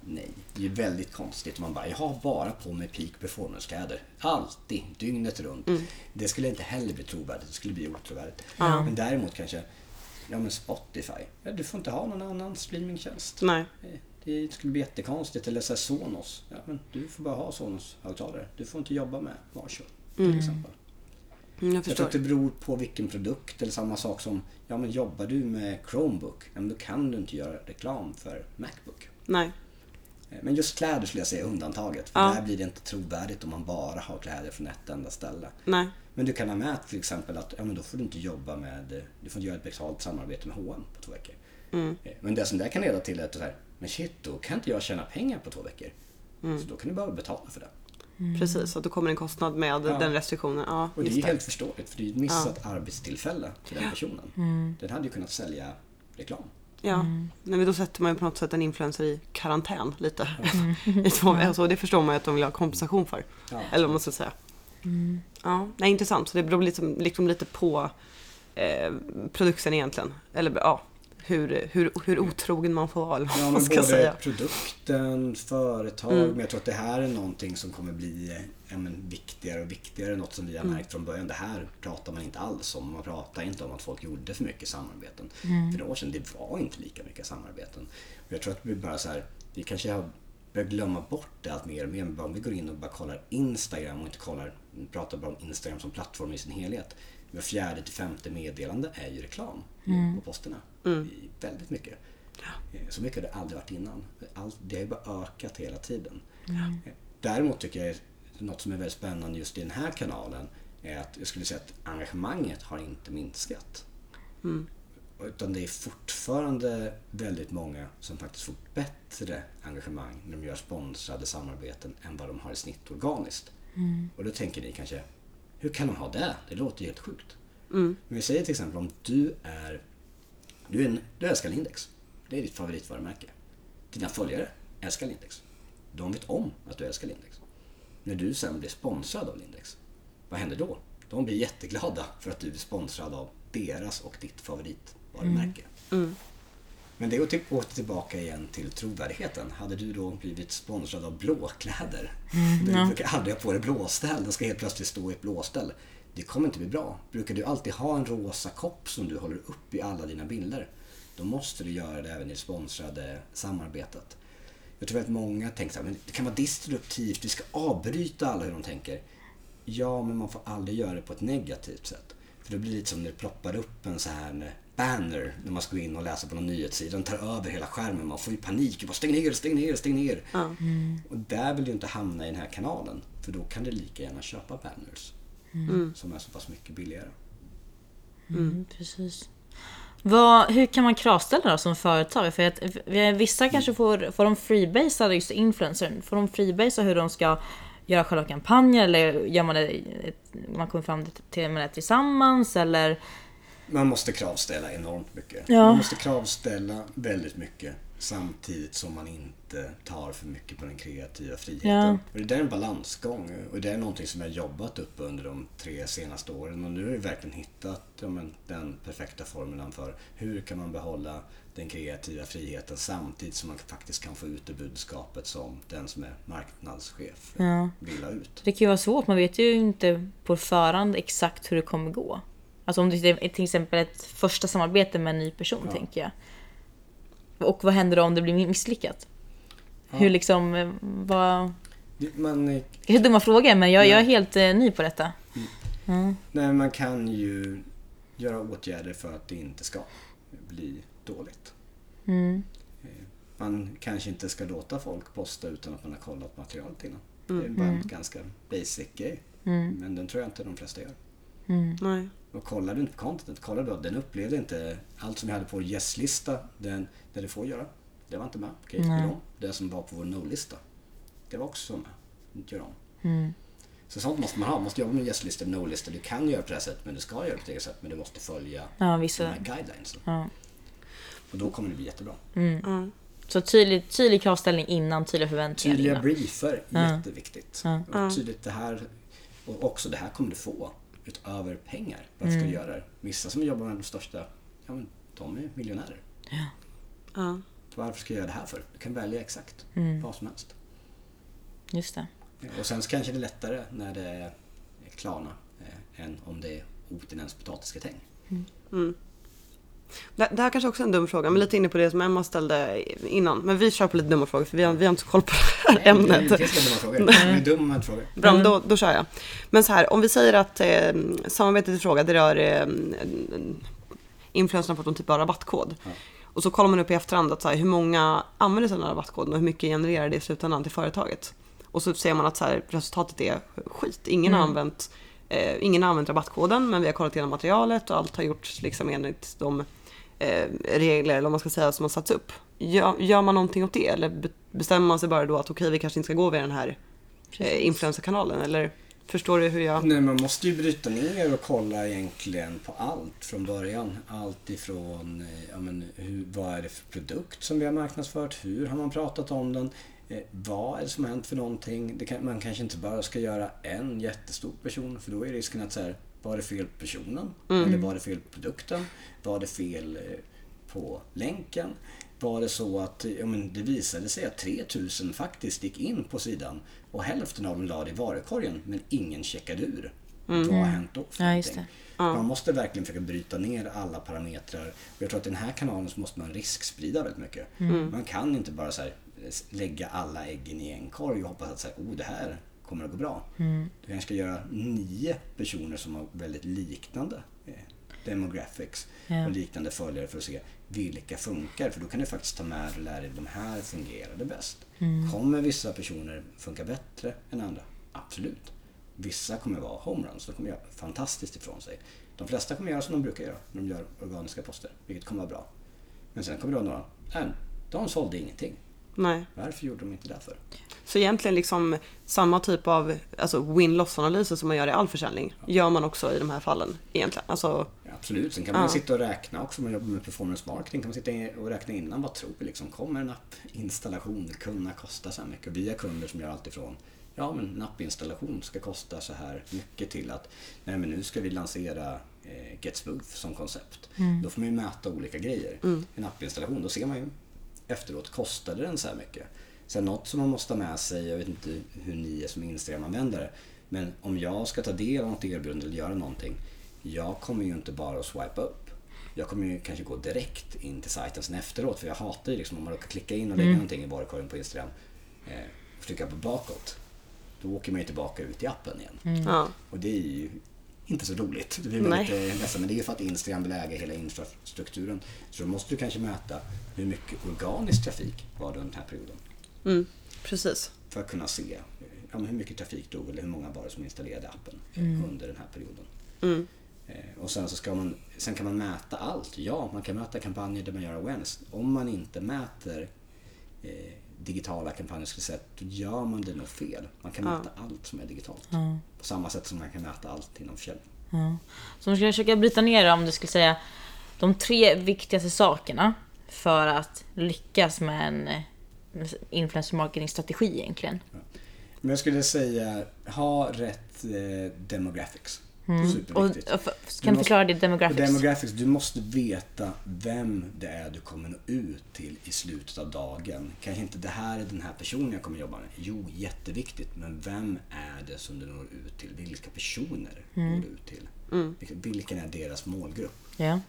Nej, det är väldigt konstigt man bara, jag har bara på mig peak performance-kläder. Alltid, dygnet runt. Det skulle inte heller bli trovärdigt, det skulle bli otrovärdigt. Men däremot kanske, ja men Spotify, ja, du får inte ha någon annan streamingtjänst. Nej. Det skulle bli jättekonstigt. Eller så Sonos. Ja, men du får bara ha Sonos-högtalare. Du får inte jobba med Marshall till exempel. Mm, jag Jag tror att det beror på vilken produkt. Eller samma sak som, ja men jobbar du med Chromebook, ja, men då kan du inte göra reklam för Macbook. Nej. Eh, Men just kläder skulle jag säga är undantaget. För Ja. där blir det inte trovärdigt om man bara har kläder från ett enda ställe. Nej. Men du kan ha med till exempel att ja, men då får du inte jobba med, du får inte göra ett betalt samarbete med H&M på två veckor. Mm. Eh, Men det som det kan leda till är att men shit, då kan inte jag tjäna pengar på två veckor. Mm. Så då kan du behöva betala för det. Precis, att då kommer en kostnad med Ja. den restriktionen. Ja, Och det är ju helt förståeligt för det är ju ett missat arbetstillfälle för den personen. Den hade ju kunnat sälja reklam. Ja, Nej, men då sätter man ju på något sätt en influencer i karantän lite. I två, alltså, det förstår man ju att de vill ha kompensation för. Ja. Eller vad man ska säga. Ja, nej, intressant. Så det beror liksom, liksom lite på eh, produkten egentligen. Eller ja, hur, hur, hur otrogen man får vara. eller Ja, man ska både säga. Mm. produkten, företag, men jag tror att det här är någonting som kommer bli ja, men, viktigare och viktigare. Något som vi Mm. har märkt från början. Det här pratar man inte alls om. Man pratar inte om att folk gjorde för mycket samarbeten. Mm. För några år sedan, det var inte lika mycket samarbeten. Och jag tror att vi bara så här, vi kanske har börjat glömma bort det allt mer och mer. Men Om vi går in och bara kollar Instagram och inte kollar, pratar bara om Instagram som plattform i sin helhet. Var fjärde till femte meddelande är ju reklam på posterna. I väldigt mycket. Eh, Så mycket har det aldrig varit innan. Allt, det har ju bara ökat hela tiden. Eh, Däremot tycker jag något som är väldigt spännande just i den här kanalen är att jag skulle säga att engagemanget har inte minskat. Utan det är fortfarande väldigt många som faktiskt får bättre engagemang när de gör sponsrade samarbeten än vad de har i snitt organiskt. Och då tänker ni kanske, hur kan de ha det? Det låter ju helt sjukt. Men vi säger till exempel om du är, du, är en, du älskar Lindex. Det är ditt favoritvarumärke. Dina följare älskar Lindex. De vet om att du älskar Lindex. När du sen blir sponsrad av Lindex, vad händer då? De blir jätteglada för att du är sponsrad av deras och ditt favoritvarumärke. Men det att typ gå tillbaka igen till trovärdigheten. Hade du då blivit sponsrad av blåkläder, du brukar aldrig ha på dig blåställ, den ska helt plötsligt stå i ett blåställ. Det kommer inte bli bra. Brukar du alltid ha en rosa kopp som du håller upp i alla dina bilder, då måste du göra det även i det sponsrade samarbetet. Jag tror att många tänker men det kan vara disruptivt, vi ska avbryta alla hur de tänker. Ja, men man får aldrig göra det på ett negativt sätt. För det blir lite som när det ploppar upp en så här banner när man ska gå in och läsa på någon nyhetssida. Den tar över hela skärmen. Man får ju panik. Bara, stäng ner, stäng ner, stäng ner. Och där vill du inte hamna i den här kanalen. För då kan du lika gärna köpa banners. Som är så pass mycket billigare. Mm, precis. Vad, hur kan man kravställa då som företag? För att vissa kanske får, får de freebasea just influencern, får de freebasea hur de ska göra själva kampanjer eller gör man det, man kommer fram till det tillsammans eller? Man måste kravställa enormt mycket. Ja. Man måste kravställa väldigt mycket. Samtidigt som man inte tar för mycket på den kreativa friheten. Ja. Och det där är en balansgång och det är någonting som jag jobbat upp under de tre senaste åren och nu har vi verkligen hittat ja, men, den perfekta formulan för hur kan man behålla den kreativa friheten samtidigt som man faktiskt kan få ut det budskapet som den som är marknadschef Ja. vill ha ut. Det kan ju vara svårt, man vet ju inte på förhand exakt hur det kommer gå. Alltså om det är till exempel ett första samarbete med en ny person, Ja. tänker jag. Och vad händer då om det blir misslyckat? Hur liksom, eh, vad... Det- Man, eh, Det är dumma frågor, men jag, jag är helt eh, ny på detta. nej, man kan ju göra åtgärder för att det inte ska bli dåligt. Mm. Eh, Man kanske inte ska låta folk posta utan att man har kollat materialet innan. Det är bara en ganska basic grej. Men den tror jag inte de flesta gör. Nej. Och kollar du inte på contentet, kollar du att den upplevde inte allt som vi hade på den, det du får göra. Det var inte med. Okej, gör om. Det som var på vår no-lista, det var också med. Gör om. Så sånt måste man ha. Man måste jobba med gästlistor, no-listor. Du kan göra på det här sättet, men du ska göra på det här sättet. Men du måste följa Ja, de vissa. här guidelinesen. Ja. Och då kommer det bli jättebra. Ja. Så tydlig, tydlig kravställning innan, tydliga förväntningar Tydliga briefer, Ja. jätteviktigt. Ja. Och tydligt det här, och också det här kommer du få utöver pengar. Mm. ska du göra det? Vissa som jobbar med de största, ja men de är miljonärer. Ja. Varför ska jag göra det här för? Du kan välja exakt Mm. vad som helst. Just det. Och sen så kanske det är lättare när det är Klarna eh, än om det är Otinens potatisgratäng. Det, det här kanske också är en dum fråga, men lite inne på det som Emma ställde innan. Men vi kör på lite dumma frågor för vi har, vi har inte så koll på det här ämnet. Det finns dumma frågor. Det är dumma frågor. Bra, men då, då kör jag. Men så här, om vi säger att eh, samarbetet i fråga, det rör eh, influencerna på att de typ har rabattkod. Ja. Och så kollar man upp i efterhand att så här, hur många använder sig av den här rabattkoden och hur mycket genererar det i slutändan till företaget. Och så ser man att så här, resultatet är skit. Ingen, har använt, eh, ingen har använt rabattkoden men vi har kollat igenom materialet och allt har gjorts liksom enligt de regler eller man ska säga som har satts upp. Gör, gör man någonting åt det eller be- bestämmer man sig bara då att okej vi kanske inte ska gå via den här eh, influencerkanalen eller förstår du hur jag... Nej, man måste ju bryta ner och kolla egentligen på allt från början. Allt ifrån eh, ja, men, hur, vad är det för produkt som vi har marknadsfört? Hur har man pratat om den? Eh, vad är det som har hänt för någonting? Det kan, man kanske inte bara ska göra en jättestor person för då är risken att så här, var det fel på personen? Eller var det fel på produkten? Var det fel eh, på länken? Var det så att ja, men det visade sig att 3000 faktiskt gick in på sidan och hälften av dem la det i varukorgen men ingen checkade ur. Vad har hänt då? Ja, någonting? Man måste verkligen försöka bryta ner alla parametrar. Och jag tror att i den här kanalen så måste man risksprida väldigt mycket. Man kan inte bara så här, eh, lägga alla äggen i en korg och hoppas att så här, oh, det här kommer att gå bra. Du kanske ska göra nio personer som har väldigt liknande eh, demographics Ja. och liknande följare för att se vilka funkar. För då kan du faktiskt ta med och lära dig de här fungerade bäst. Kommer vissa personer funka bättre än andra? Absolut. Vissa kommer vara homeruns, de kommer göra fantastiskt ifrån sig. De flesta kommer göra som de brukar göra när de gör organiska poster, vilket kommer vara bra. Men sen kommer det vara några, nej, de sålde ingenting. Nej. Varför gjorde de inte det för? Så egentligen liksom samma typ av alltså win-loss-analyser som man gör i all försäljning gör man också i de här fallen egentligen. Alltså, Ja, absolut, sen kan man Ja. sitta och räkna också. Om man jobbar med performance marketing kan man sitta och räkna innan. Vad tror vi liksom? Kommer en appinstallation kunna kosta så här mycket? Och vi har kunder som gör allt ifrån Ja, men en appinstallation ska kosta så här mycket till att Nej, men nu ska vi lansera eh, Get Smooth som koncept. Då får man ju mäta olika grejer. En appinstallation, då ser man ju efteråt, kostade den så här mycket? Sen något som man måste ha med sig, jag vet inte hur ni är som Instagram-användare, men om jag ska ta del av något erbjudande eller göra någonting, jag kommer ju inte bara att swipa upp. Jag kommer ju kanske gå direkt in till sajten sen efteråt, för jag hatar ju liksom om man råkar klicka in och lägga någonting i varukorgen på Instagram eh, och trycka på bakåt. Då åker man ju tillbaka ut i appen igen. ja. Och det är ju inte så roligt. Det blir man lite ledsen. Men det är ju för att Instagram vill äga hela infrastrukturen. Så då måste du kanske mäta hur mycket organisk trafik var det under den här perioden. Mm, precis. För att kunna se ja, hur mycket trafik drog eller hur många var det som installerade appen eh, under den här perioden. Mm. Eh, Och sen, så ska man, sen kan man mäta allt. Ja, man kan mäta kampanjer där man gör awareness. Om man inte mäter eh, digitala kampanjer skulle säga, då gör man det nog fel. Man kan Ja. mäta allt som är digitalt. Ja. På samma sätt som man kan mäta allt inom försäljning. Ja. Så om du skulle försöka bryta ner om du skulle säga de tre viktigaste sakerna för att lyckas med en eh, influencer marketing strategi egentligen? Men jag skulle säga, ha rätt eh, demographics. Mm. Och, Superviktigt. och, för- kan du förklara det Och demographics? demographics, du måste veta vem det är du kommer nå ut till i slutet av dagen. Kanske inte det här är den här personen jag kommer jobba med. Jo, jätteviktigt. Men vem är det som du når ut till? Vilka personer når du ut till? Vilka- Vilken är deras målgrupp? Ja.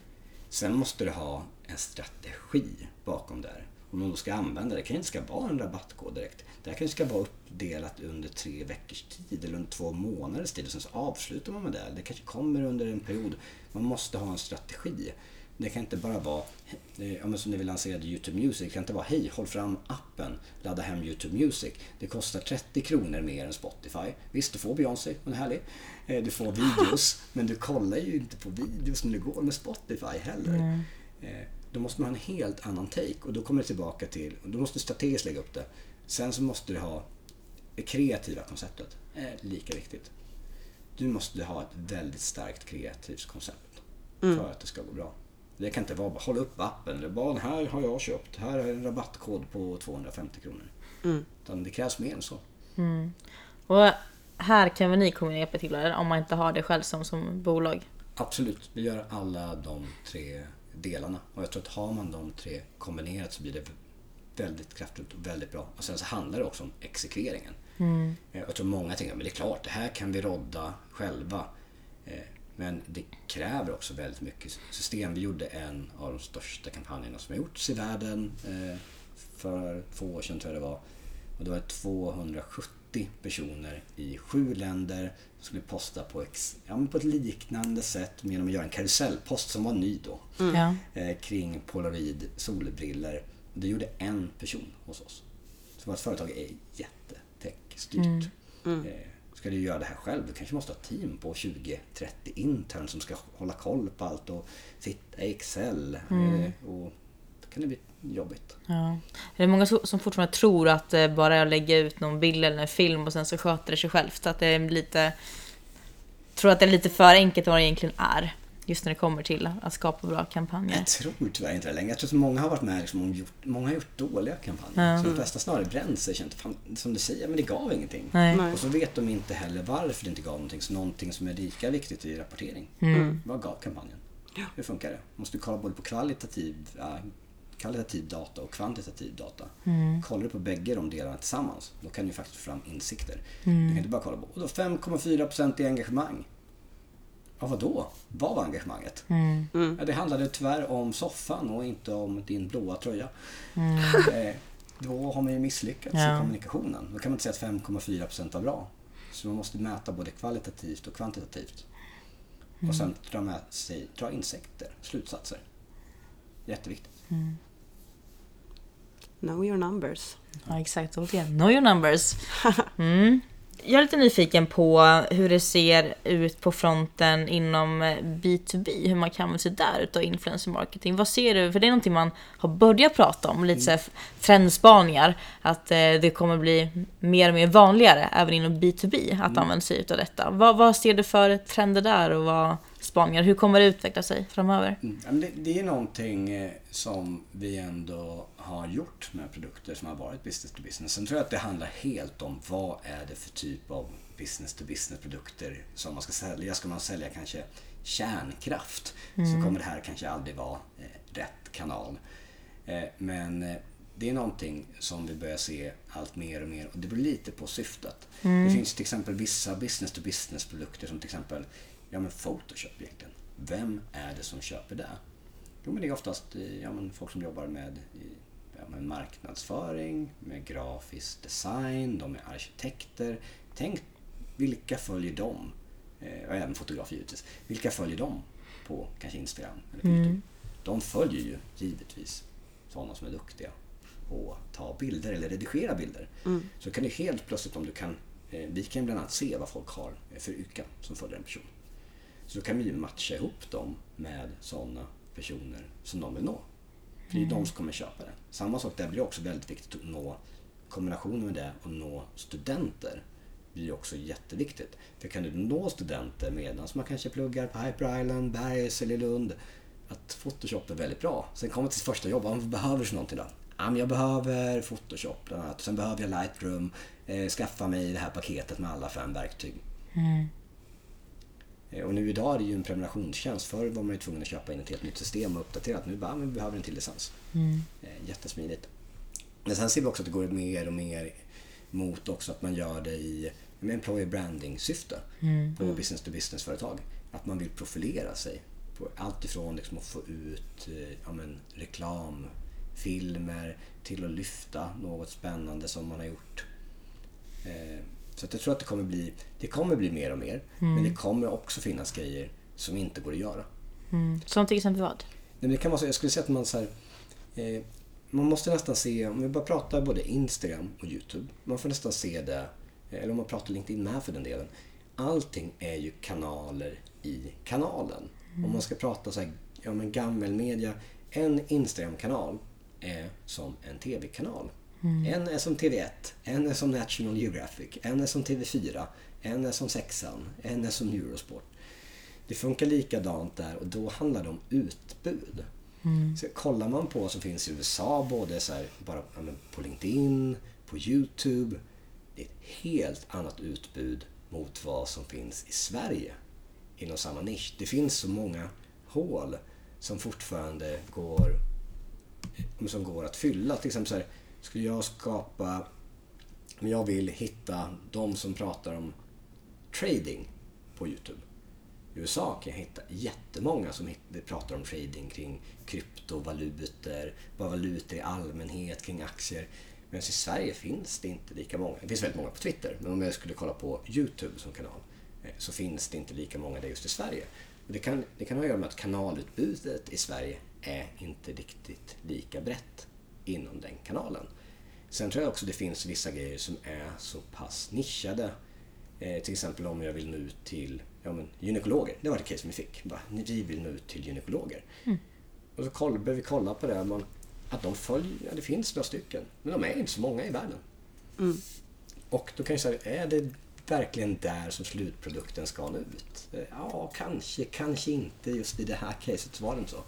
Sen måste du ha en strategi bakom där. Om någon ska använda det, det kanske inte ska vara en rabattkod direkt. Det här kanske ska vara uppdelat under tre veckors tid eller under två månaders tid och sen så avslutar man med det. Det kanske kommer under en period. Man måste ha en strategi. Det kan inte bara vara, eh, ja, men som när vi lanserade YouTube Music, det kan inte vara hej, håll fram appen, ladda hem YouTube Music. Det kostar 30 kronor mer än Spotify. Visst, du får Beyoncé, hon är härlig. Eh, Du får videos, men du kollar ju inte på videos när du går med Spotify heller. Eh, Då måste man ha en helt annan take och då kommer det tillbaka till, och då måste du strategiskt lägga upp det. Sen så måste du ha det kreativa konceptet, är lika viktigt. Du måste ha ett väldigt starkt kreativt koncept för att det ska gå bra. Det kan inte vara bara hålla upp appen eller bara här har jag köpt, här är en rabattkod på 250 kronor. Utan det krävs mer än så. Och här kan väl ni komma och hjälpa till eller? om man inte har det själv som, som bolag? Absolut, vi gör alla de tre delarna. Och jag tror att har man de tre kombinerat så blir det väldigt kraftfullt och väldigt bra. Och sen så handlar det också om exekveringen. Eh, Jag tror många tänker att det är klart, det här kan vi rodda själva. Eh, Men det kräver också väldigt mycket system. Vi gjorde en av de största kampanjerna som har gjorts i världen eh, för två år sedan tror jag det var. Och det var 270 personer i sju länder som skulle posta på, ex, ja, på ett liknande sätt genom att göra en karusellpost som var ny då. Ja. Eh, kring Polaroid solbriller. Det gjorde en person hos oss. Så vårt företag är jättetech-styrt. Eh, ska du göra det här själv, du kanske måste ha ett team på 20-30 intern som ska hålla koll på allt och sitta i Excel. Eh, och då kan det bli jobbigt. Ja. Det är många so- som fortfarande tror att bara jag lägger ut någon bild eller en film och sen så sköter det sig självt. Att det är lite... Tror att det är lite för enkelt vad det egentligen är. Just när det kommer till att skapa bra kampanjer. Jag tror tyvärr inte det längre. Jag tror att många har varit med liksom, och gjort, många har gjort dåliga kampanjer. Ja. Så de flesta snarare bränt sig. Känt, fan, som du säger, men det gav ingenting. Nej. Och så vet de inte heller varför det inte gav någonting. Så någonting som är lika viktigt i rapportering. Vad gav kampanjen? Hur funkar det? Måste du kolla både på kvalitativ, ja, kvalitativ data och kvantitativ data. Kollar du på bägge de delarna tillsammans, då kan du faktiskt få fram insikter. Du kan inte bara kolla på, och då 5,4% i engagemang. Ja, vadå? Vad var engagemanget? Ja, det handlade tyvärr om soffan och inte om din blåa tröja. Eh, då har man ju misslyckats Ja. i kommunikationen. Då kan man inte säga att 5,4% var bra. Så man måste mäta både kvalitativt och kvantitativt. Och sen dra, med sig, dra insekter, slutsatser. Jätteviktigt. Know your numbers. Ja, exakt. Återigen, know your numbers. Mm. Jag är lite nyfiken på hur det ser ut på fronten inom eh, B2B, hur man kan använda sig där utav influencer marketing. Vad ser du? För det är någonting man har börjat prata om, lite så här trendspaningar. Att eh, det kommer bli mer och mer vanligare även inom B2B att använda sig utav detta. Vad, vad ser du för trender där och vad spaningar? Hur kommer det utveckla sig framöver? Mm. Det, det är någonting eh, som vi ändå har gjort med produkter som har varit business to business. Sen tror jag att det handlar helt om vad är det för typ av business to business produkter som man ska sälja. Ska man sälja kanske kärnkraft så kommer det här kanske aldrig vara eh, rätt kanal. Eh, men det är någonting som vi börjar se allt mer och mer och det beror lite på syftet. Det finns till exempel vissa business to business produkter som till exempel ja, men Photoshop egentligen. Vem är det som köper det? Jo, men det är oftast eh, ja, men folk som jobbar med, ja, med marknadsföring, med grafisk design, de är arkitekter. Tänk vilka följer dem? Eh, och även fotografer givetvis. Vilka följer dem på kanske Instagram eller på Youtube? De följer ju givetvis sådana som är duktiga på att ta bilder eller redigera bilder. Så kan du helt plötsligt om du kan, eh, vi kan bland annat se vad folk har för yrken som följer en person. Så då kan vi ju matcha ihop dem med sådana personer som de vill nå. För det är de som kommer köpa det. Samma sak där blir också väldigt viktigt att nå kombinationen med det och nå studenter blir också jätteviktigt. För kan du nå studenter medan man kanske pluggar på Hyper Island, Bergs eller Lund att Photoshop är väldigt bra. Sen kommer till första jobb, vad behöver du någonting då? Ja, men jag behöver Photoshop bland annat. Sen behöver jag Lightroom. Eh, skaffa mig det här paketet med alla fem verktyg. Eh, Och nu idag är det ju en prenumerationstjänst. Förr var man ju tvungen att köpa in ett helt nytt system och uppdatera. Nu bara, men vi behöver en till licens. Eh, Jättesmidigt. Men sen ser vi också att det går mer och mer mot också att man gör det i med employer branding syfte på business to business företag. Att man vill profilera sig. På allt ifrån liksom att få ut eh, ja, men, reklam, filmer till att lyfta något spännande som man har gjort. Eh, Så jag tror att det kommer bli, det kommer bli mer och mer. Men det kommer också finnas grejer som inte går att göra. Mm. Som till exempel vad? Nej, det kan vara så, jag skulle säga att man så här, eh, man måste nästan se, om vi bara pratar både Instagram och YouTube, man får nästan se det, eh, eller om man pratar LinkedIn med för den delen. Allting är ju kanaler i kanalen. Om man ska prata så här, ja men gammelmedia, en Instagram-kanal är som en TV-kanal. En är som TV1, en är som National Geographic, en är som TV4, en är som Sexan, en är som Eurosport. Det funkar likadant där och då handlar det om utbud. Så kollar man på vad som finns i USA, både så här, bara på LinkedIn, på YouTube. Det är ett helt annat utbud mot vad som finns i Sverige inom samma nisch. Det finns så många hål som fortfarande går, som går att fylla. Till exempel så här, skulle jag skapa, om jag vill hitta de som pratar om trading på YouTube. I USA kan jag hitta jättemånga som pratar om trading kring kryptovalutor, bara valutor i allmänhet, kring aktier. Men i Sverige finns det inte lika många. Det finns väldigt många på Twitter, men om jag skulle kolla på YouTube som kanal eh, så finns det inte lika många där just i Sverige. Och det, kan, det kan ha att göra med att kanalutbudet i Sverige är inte riktigt lika brett inom den kanalen. Sen tror jag också det finns vissa grejer som är så pass nischade. Eh, till exempel om jag vill nå ut till ja, men, gynekologer. Det var ett case vi fick. Bara, vi vill nå ut till gynekologer. Och så koll, behöver vi kolla på det. Man, att de följer, ja, det finns några stycken. Men de är inte så många i världen. Och då kan jag säga, är det verkligen där som slutprodukten ska nå ut? Eh, Ja, kanske, kanske inte. Just i det här caset så var det inte så.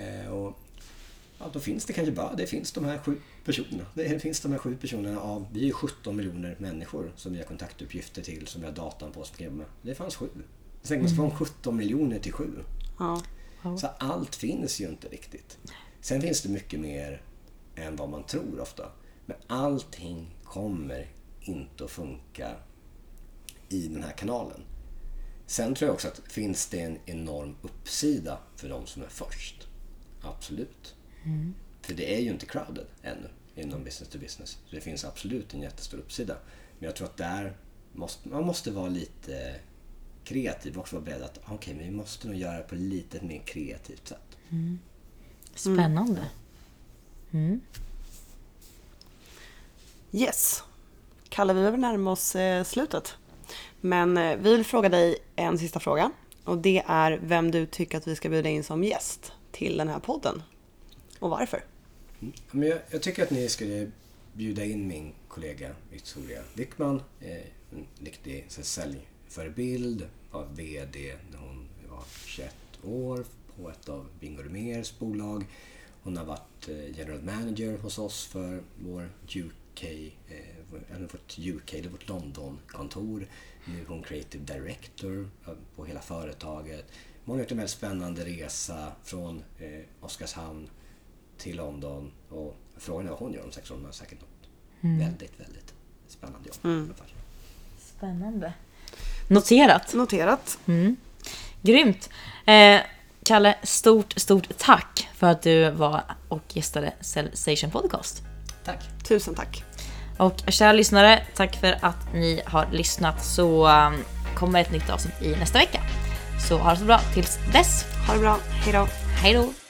Eh, och, ja, då finns det kanske bara, det finns de här sju personerna. Det finns de här sju personerna av, vi är 17 miljoner människor som vi har kontaktuppgifter till, som vi har datan på som med. Det fanns sju. Tänk man från 17 miljoner till sju. Ja. Så allt finns ju inte riktigt. Sen finns det mycket mer än vad man tror ofta. Men allting kommer inte att funka i den här kanalen. Sen tror jag också att finns det en enorm uppsida för de som är först. Absolut. För det är ju inte crowded ännu inom business to business. Så det finns absolut en jättestor uppsida. Men jag tror att där måste man måste vara lite kreativ och också vara beredd att okej, men vi måste nog göra det på lite mer kreativt sätt. Spännande. Yes. Kalle, vi behöver närma oss eh, slutet. Men eh, vi vill fråga dig en sista fråga. Och det är vem du tycker att vi ska bjuda in som gäst till den här podden. Och varför? Mm. Men jag, jag tycker att ni skulle bjuda in min kollega Victoria Wickman. Eh, en riktig så här, säljförebild. Var VD när hon var 21 år på ett av Bingo Rimérs bolag. Hon har varit eh, general manager hos oss för vår UK, eh, vårt UK, eller vårt London-kontor. Nu är hon creative director på hela företaget. Hon har gjort en väldigt spännande resa från eh, Oskarshamn till London och frågan är vad hon gör om sex år. Hon har säkert något väldigt, väldigt spännande jobb. i alla fall. Spännande. Noterat. Noterat. Grymt. Eh, Kalle, stort, stort tack för att du var och gästade Cellsation Podcast. Tack! Tusen tack. Och kära lyssnare, tack för att ni har lyssnat så um, kommer ett nytt avsnitt i nästa vecka. Så ha det så bra tills dess. Ha det bra. Hej då. Hej då!